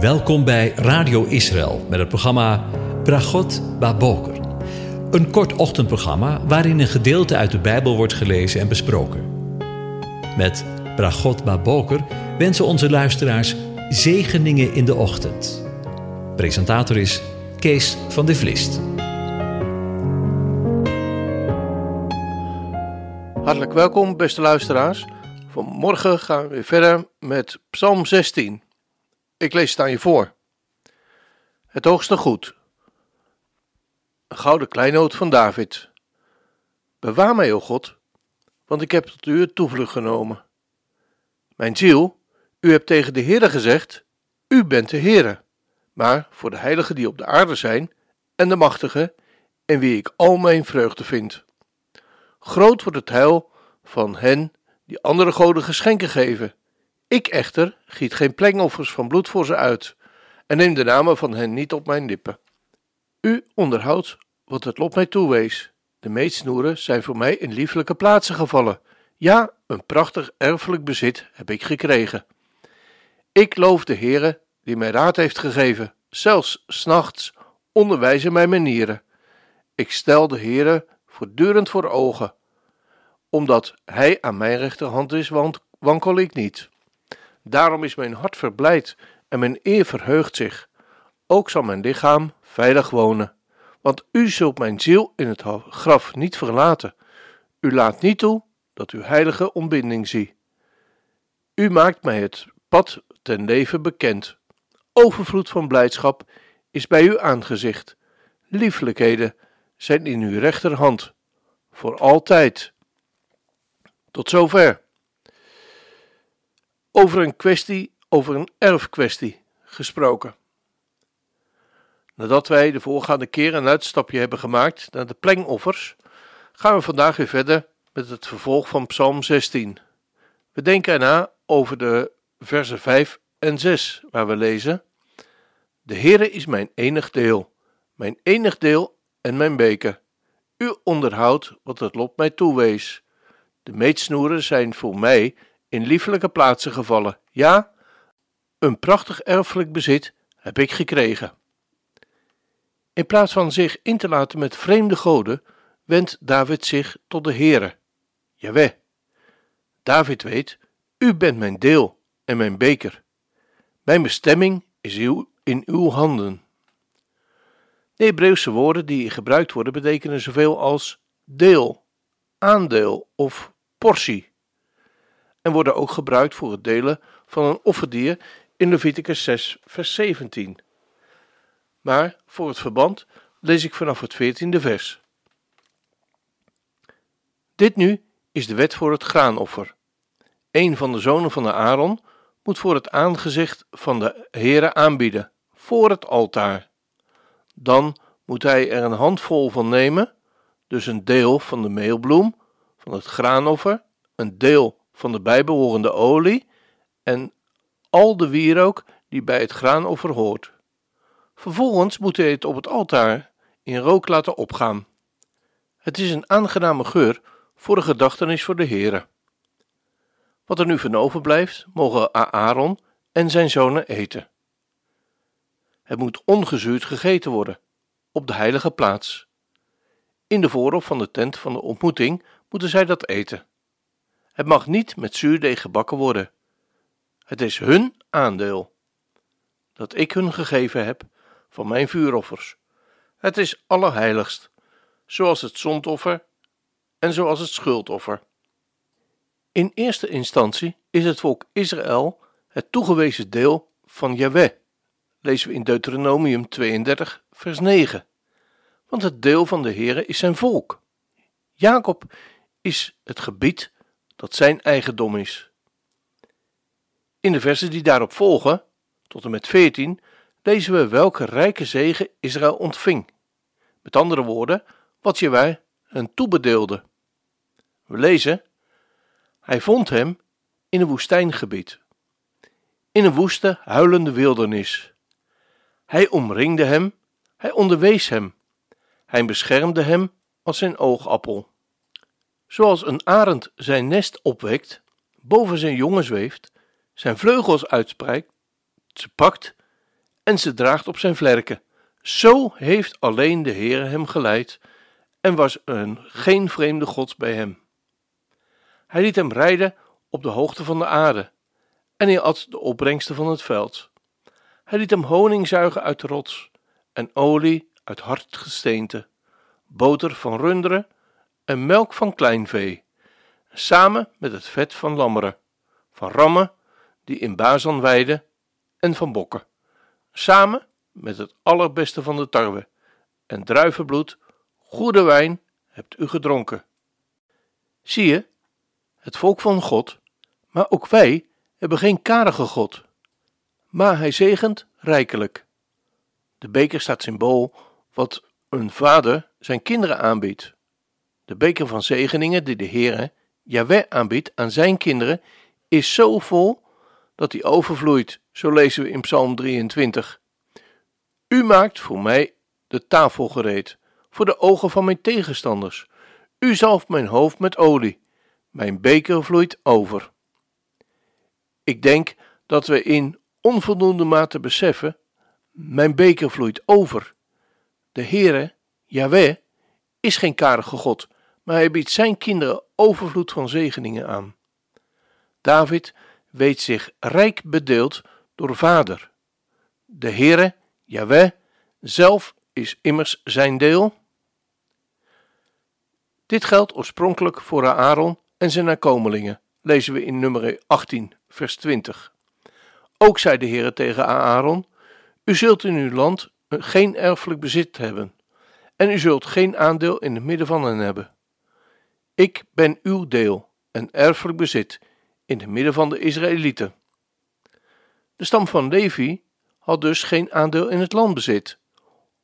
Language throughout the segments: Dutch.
Welkom bij Radio Israël met het programma Bragot Baboker. Een kort ochtendprogramma waarin een gedeelte uit de Bijbel wordt gelezen en besproken. Met Bragot Baboker wensen onze luisteraars zegeningen in de ochtend. Presentator is Kees van de Vlist. Hartelijk welkom, beste luisteraars. Vanmorgen gaan we weer verder met Psalm 16. Ik lees het aan je voor. Het hoogste goed. Een gouden kleinoot van David. Bewaar mij, o God, want ik heb tot u het toevlucht genomen. Mijn ziel, u hebt tegen de Heere gezegd, u bent de Heere. Maar voor de heiligen die op de aarde zijn, en de machtigen, en wie ik al mijn vreugde vind. Groot wordt het heil van hen die andere goden geschenken geven. Ik echter giet geen plengoffers van bloed voor ze uit, en neem de namen van hen niet op mijn lippen. U onderhoudt wat het lot mij toewees. De meetsnoeren zijn voor mij in lieflijke plaatsen gevallen. Ja, een prachtig erfelijk bezit heb ik gekregen. Ik loof de Heere die mij raad heeft gegeven, zelfs s'nachts onderwijzen mijn manieren. Ik stel de Heere voortdurend voor ogen. Omdat Hij aan mijn rechterhand is, wankel ik niet. Daarom is mijn hart verblijd en mijn eer verheugt zich. Ook zal mijn lichaam veilig wonen. Want u zult mijn ziel in het graf niet verlaten. U laat niet toe dat uw heilige ontbinding zie. U maakt mij het pad ten leven bekend. Overvloed van blijdschap is bij uw aangezicht. Lieflijkheden zijn in uw rechterhand. Voor altijd. Tot zover. Over een kwestie, over een erfkwestie gesproken. Nadat wij de voorgaande keer een uitstapje hebben gemaakt naar de plengoffers, gaan we vandaag weer verder met het vervolg van Psalm 16. We denken erna over de versen 5 en 6, waar we lezen: De Heere is mijn enig deel, mijn enig deel en mijn beker. U onderhoudt wat het lot mij toewees. De meetsnoeren zijn voor mij in liefelijke plaatsen gevallen. Ja, een prachtig erfelijk bezit heb ik gekregen. In plaats van zich in te laten met vreemde goden, wendt David zich tot de Heere, Jaweh. David weet, u bent mijn deel en mijn beker. Mijn bestemming is in uw handen. De Hebreeuwse woorden die gebruikt worden betekenen zoveel als deel, aandeel of portie en worden ook gebruikt voor het delen van een offerdier in Leviticus 6, vers 17. Maar voor het verband lees ik vanaf het 14e vers. Dit nu is de wet voor het graanoffer. Een van de zonen van de Aaron moet voor het aangezicht van de Heere aanbieden, voor het altaar. Dan moet hij er een handvol van nemen, dus een deel van de meelbloem, van het graanoffer, een deel van de bijbehorende olie en al de wierook die bij het graanoffer hoort. Vervolgens moet hij het op het altaar in rook laten opgaan. Het is een aangename geur voor de gedachtenis voor de Heere. Wat er nu van overblijft, mogen Aaron en zijn zonen eten. Het moet ongezuurd gegeten worden, op de heilige plaats. In de voorhof van de tent van de ontmoeting moeten zij dat eten. Het mag niet met zuurdeeg gebakken worden. Het is hun aandeel dat ik hun gegeven heb van mijn vuuroffers. Het is allerheiligst, zoals het zondoffer en zoals het schuldoffer. In eerste instantie is het volk Israël het toegewezen deel van Yahweh, lezen we in Deuteronomium 32, vers 9. Want het deel van de Heere is zijn volk. Jacob is het gebied dat zijn eigendom is. In de versen die daarop volgen, tot en met 14, lezen we welke rijke zegen Israël ontving. Met andere woorden, wat je wij hen toebedeelde. We lezen: Hij vond hem in een woestijngebied, in een woeste, huilende wildernis. Hij omringde hem, hij onderwees hem, hij beschermde hem als zijn oogappel. Zoals een arend zijn nest opwekt, boven zijn jongen zweeft, zijn vleugels uitspreidt, ze pakt en ze draagt op zijn vlerken. Zo heeft alleen de Heere hem geleid en was er geen vreemde gods bij hem. Hij liet hem rijden op de hoogte van de aarde en hij at de opbrengsten van het veld. Hij liet hem honing zuigen uit de rots en olie uit hard gesteente, boter van runderen en melk van kleinvee, samen met het vet van lammeren, van rammen die in Bazan weiden en van bokken, samen met het allerbeste van de tarwe en druivenbloed, goede wijn hebt u gedronken. Zie je, het volk van God, maar ook wij hebben geen karige God, maar hij zegent rijkelijk. De beker staat symbool wat een vader zijn kinderen aanbiedt. De beker van zegeningen die de Heere, Yahweh, aanbiedt aan zijn kinderen, is zo vol dat hij overvloeit, zo lezen we in Psalm 23. U maakt voor mij de tafel gereed, voor de ogen van mijn tegenstanders. U zalft mijn hoofd met olie, mijn beker vloeit over. Ik denk dat we in onvoldoende mate beseffen, mijn beker vloeit over. De Heere, Yahweh, is geen karige God, maar hij biedt zijn kinderen overvloed van zegeningen aan. David weet zich rijk bedeeld door vader. De Heere, Yahweh, zelf is immers zijn deel. Dit geldt oorspronkelijk voor Aaron en zijn nakomelingen, lezen we in nummer 18, vers 20. Ook zei de Heere tegen Aaron: U zult in uw land geen erfelijk bezit hebben, en u zult geen aandeel in het midden van hen hebben. Ik ben uw deel en erfelijk bezit in het midden van de Israëlieten. De stam van Levi had dus geen aandeel in het landbezit,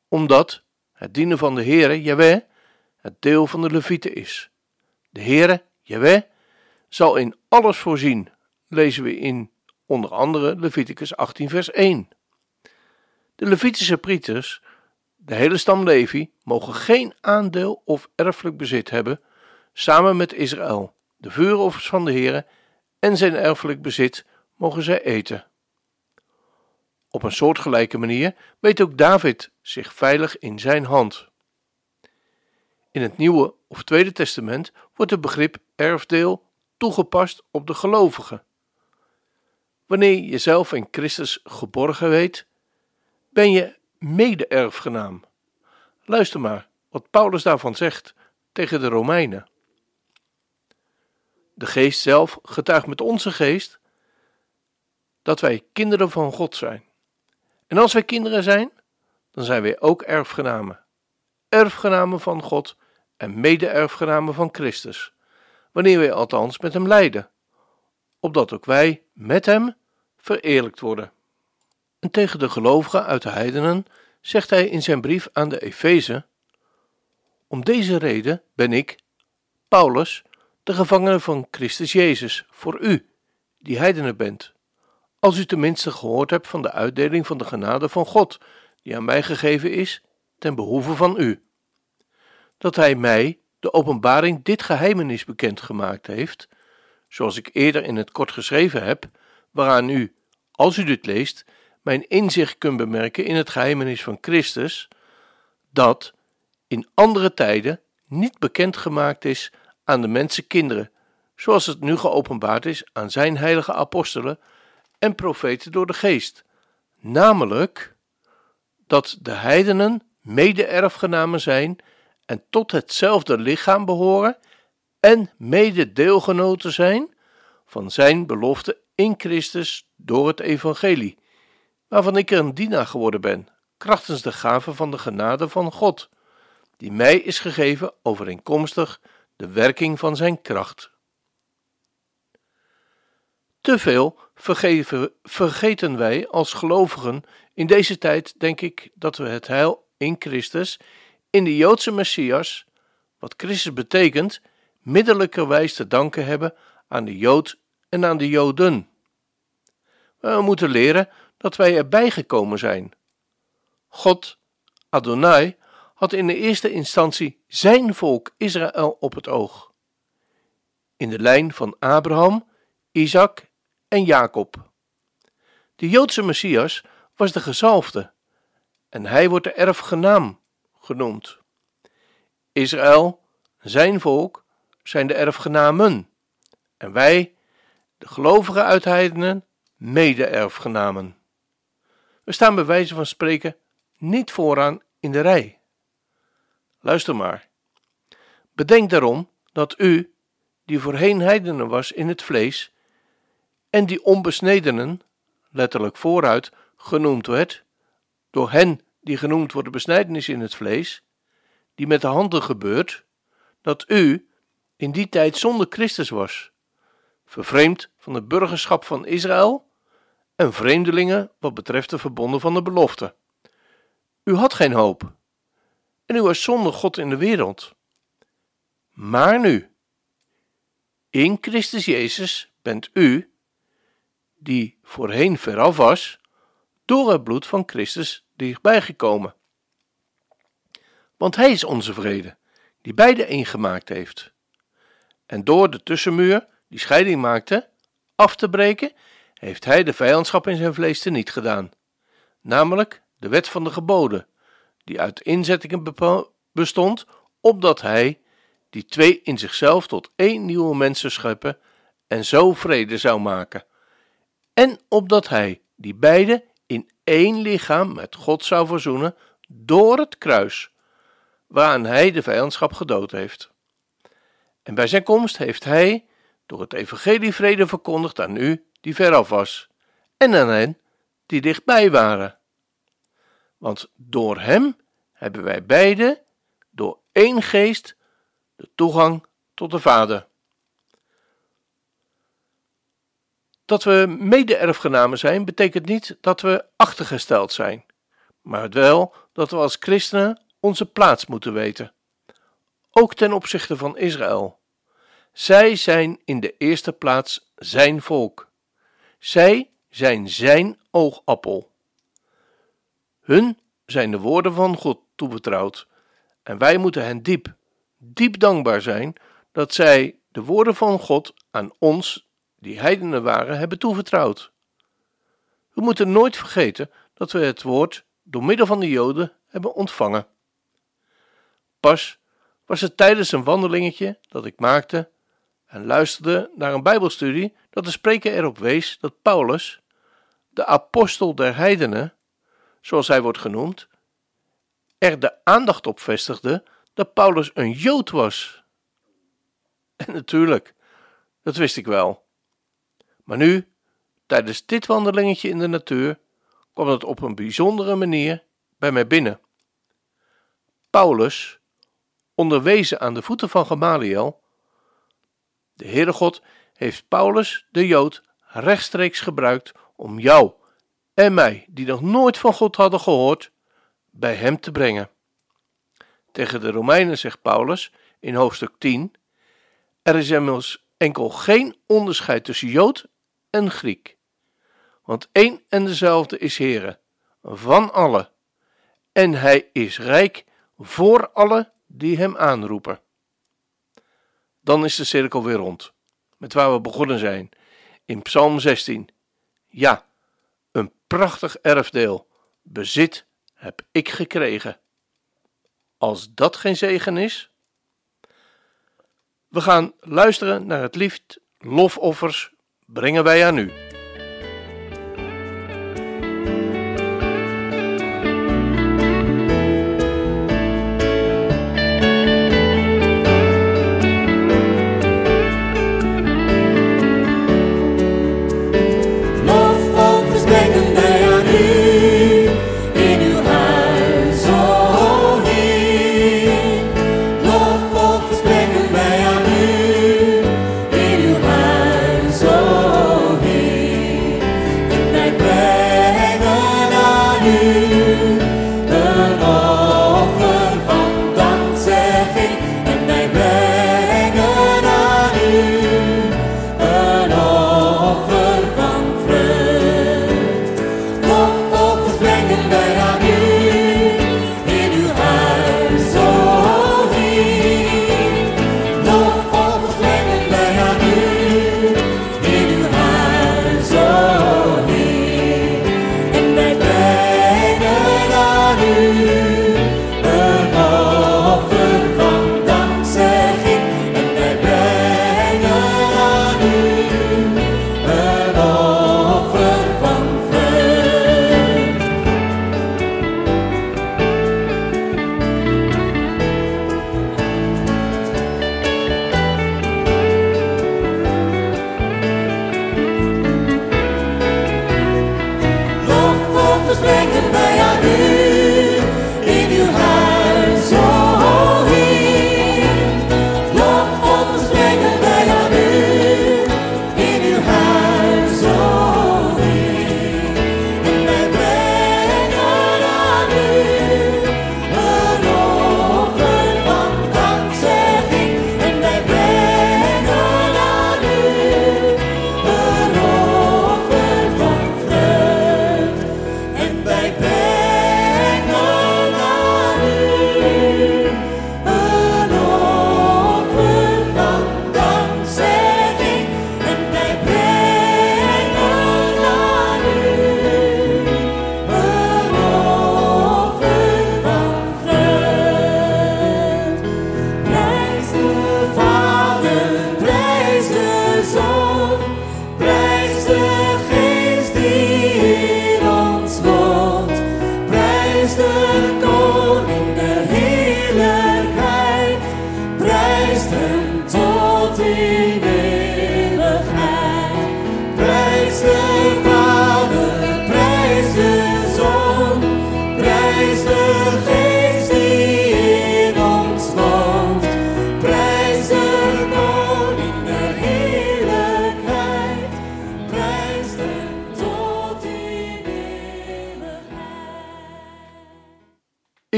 omdat het dienen van de Heere, Jaweh, het deel van de Levieten is. De Heere, Jaweh, zal in alles voorzien, lezen we in onder andere Leviticus 18 vers 1. De Levitische priesters, de hele stam Levi, mogen geen aandeel of erfelijk bezit hebben, samen met Israël, de vuuroffers van de Heere en zijn erfelijk bezit mogen zij eten. Op een soortgelijke manier weet ook David zich veilig in zijn hand. In het Nieuwe of Tweede Testament wordt het begrip erfdeel toegepast op de gelovigen. Wanneer je zelf in Christus geborgen weet, ben je mede-erfgenaam. Luister maar wat Paulus daarvan zegt tegen de Romeinen. De geest zelf getuigt met onze geest dat wij kinderen van God zijn. En als wij kinderen zijn, dan zijn wij ook erfgenamen. Erfgenamen van God en mede-erfgenamen van Christus, wanneer wij althans met hem lijden, opdat ook wij met hem vereerlijkt worden. En tegen de gelovigen uit de heidenen zegt hij in zijn brief aan de Efeze: Om deze reden ben ik, Paulus, de gevangene van Christus Jezus, voor u, die heidenen bent. Als u tenminste gehoord hebt van de uitdeling van de genade van God, die aan mij gegeven is, ten behoeve van u. Dat hij mij, de openbaring, dit geheimenis bekendgemaakt heeft, zoals ik eerder in het kort geschreven heb, waaraan u, als u dit leest, mijn inzicht kunt bemerken in het geheimenis van Christus, dat in andere tijden niet bekendgemaakt is aan de mensenkinderen, zoals het nu geopenbaard is aan zijn heilige apostelen en profeten door de geest, namelijk dat de heidenen mede-erfgenamen zijn en tot hetzelfde lichaam behoren en mede-deelgenoten zijn van zijn belofte in Christus door het evangelie, waarvan ik een dienaar geworden ben, krachtens de gave van de genade van God, die mij is gegeven overeenkomstig de werking van zijn kracht. Te veel vergeven, vergeten wij als gelovigen in deze tijd, denk ik, dat we het heil in Christus, in de Joodse Messias, wat Christus betekent, middelijkerwijs te danken hebben aan de Jood en aan de Joden. We moeten leren dat wij erbij gekomen zijn. God, Adonai, had in de eerste instantie zijn volk Israël op het oog. In de lijn van Abraham, Isaac en Jacob. De Joodse Messias was de gezalfde en hij wordt de erfgenaam genoemd. Israël, zijn volk, zijn de erfgenamen en wij, de gelovige uitheidenen, mede-erfgenamen. We staan bij wijze van spreken niet vooraan in de rij. Luister maar. Bedenk daarom dat u, die voorheen heidenen was in het vlees, en die onbesnedenen, letterlijk vooruit, genoemd werd, door hen die genoemd worden besnijdenis in het vlees, die met de handen gebeurt, dat u in die tijd zonder Christus was, vervreemd van het burgerschap van Israël en vreemdelingen wat betreft de verbonden van de belofte. U had geen hoop en u was zonder God in de wereld. Maar nu, in Christus Jezus bent u, die voorheen veraf was, door het bloed van Christus dichtbij gekomen. Want Hij is onze vrede, die beide één gemaakt heeft. En door de tussenmuur, die scheiding maakte, af te breken, heeft Hij de vijandschap in zijn vlees niet gedaan, namelijk de wet van de geboden, die uit inzettingen bestond, opdat Hij die twee in zichzelf tot één nieuwe mens zou scheppen en zo vrede zou maken. En opdat hij die beide in één lichaam met God zou verzoenen door het kruis, waaraan hij de vijandschap gedood heeft. En bij zijn komst heeft hij door het evangelie vrede verkondigd aan u die veraf was, en aan hen die dichtbij waren. Want door hem hebben wij beide, door één geest, de toegang tot de Vader. Dat we mede-erfgenamen zijn, betekent niet dat we achtergesteld zijn, maar wel dat we als christenen onze plaats moeten weten. Ook ten opzichte van Israël. Zij zijn in de eerste plaats zijn volk. Zij zijn zijn oogappel. Hun zijn de woorden van God toevertrouwd en wij moeten hen diep, diep dankbaar zijn dat zij de woorden van God aan ons, die heidenen waren, hebben toevertrouwd. We moeten nooit vergeten dat we het woord door middel van de Joden hebben ontvangen. Pas was het tijdens een wandelingetje dat ik maakte en luisterde naar een Bijbelstudie dat de spreker erop wees dat Paulus, de apostel der heidenen, zoals hij wordt genoemd, er de aandacht op vestigde dat Paulus een Jood was. En natuurlijk, dat wist ik wel. Maar nu, tijdens dit wandelingetje in de natuur, kwam het op een bijzondere manier bij mij binnen. Paulus, onderwezen aan de voeten van Gamaliel, de Heere God heeft Paulus, de Jood, rechtstreeks gebruikt om jou en mij, die nog nooit van God hadden gehoord, bij hem te brengen. Tegen de Romeinen zegt Paulus in hoofdstuk 10: Er is immers enkel geen onderscheid tussen Jood en Griek, want één en dezelfde is Heere, van alle, en hij is rijk voor alle die hem aanroepen. Dan is de cirkel weer rond, met waar we begonnen zijn, in Psalm 16. Ja, prachtig erfdeel, bezit heb ik gekregen. Als dat geen zegen is? We gaan luisteren naar het liefd lofoffers brengen wij aan u.